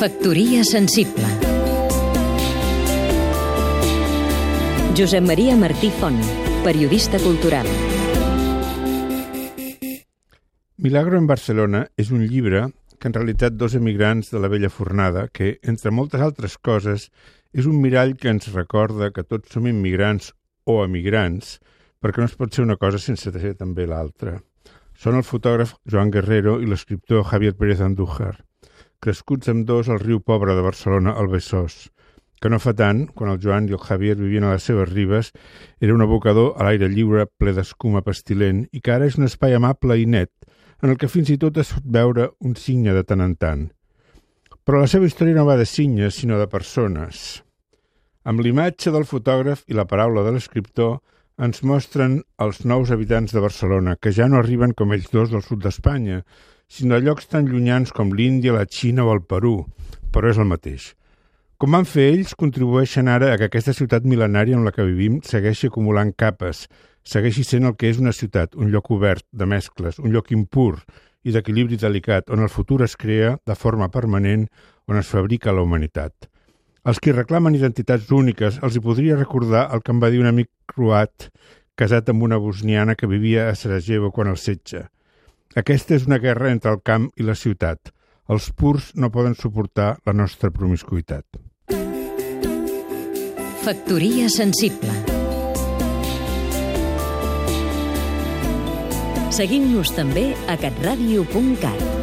Factoria sensible. Josep Maria Martí Font, periodista cultural. Milagro en Barcelona és un llibre que en realitat dos emigrants de la vella fornada que, entre moltes altres coses, és un mirall que ens recorda que tots som immigrants o emigrants, perquè no es pot ser una cosa sense ser també l'altra. Són el fotògraf Joan Guerrero i l'escriptor Javier Pérez Andújar, crescuts amb dos al riu Pobre de Barcelona, al Besòs, que no fa tant, quan el Joan i el Javier vivien a les seves ribes, era un abocador a l'aire lliure ple d'escuma pestilent i que ara és un espai amable i net, en el que fins i tot es pot veure un cigne de tant en tant. Però la seva història no va de signes, sinó de persones. Amb l'imatge del fotògraf i la paraula de l'escriptor, ens mostren els nous habitants de Barcelona, que ja no arriben com ells dos del sud d'Espanya, sinó a llocs tan llunyans com l'Índia, la Xina o el Perú, però és el mateix. Com van fer ells, contribueixen ara a que aquesta ciutat mil·lenària en la que vivim segueixi acumulant capes, segueixi sent el que és una ciutat, un lloc obert, de mescles, un lloc impur i d'equilibri delicat, on el futur es crea de forma permanent, on es fabrica la humanitat. Els qui reclamen identitats úniques els hi podria recordar el que em va dir un amic croat casat amb una bosniana que vivia a Sarajevo quan el setge. Aquesta és una guerra entre el camp i la ciutat. Els purs no poden suportar la nostra promiscuitat. Factoria sensible Seguim-nos també a catradio.cat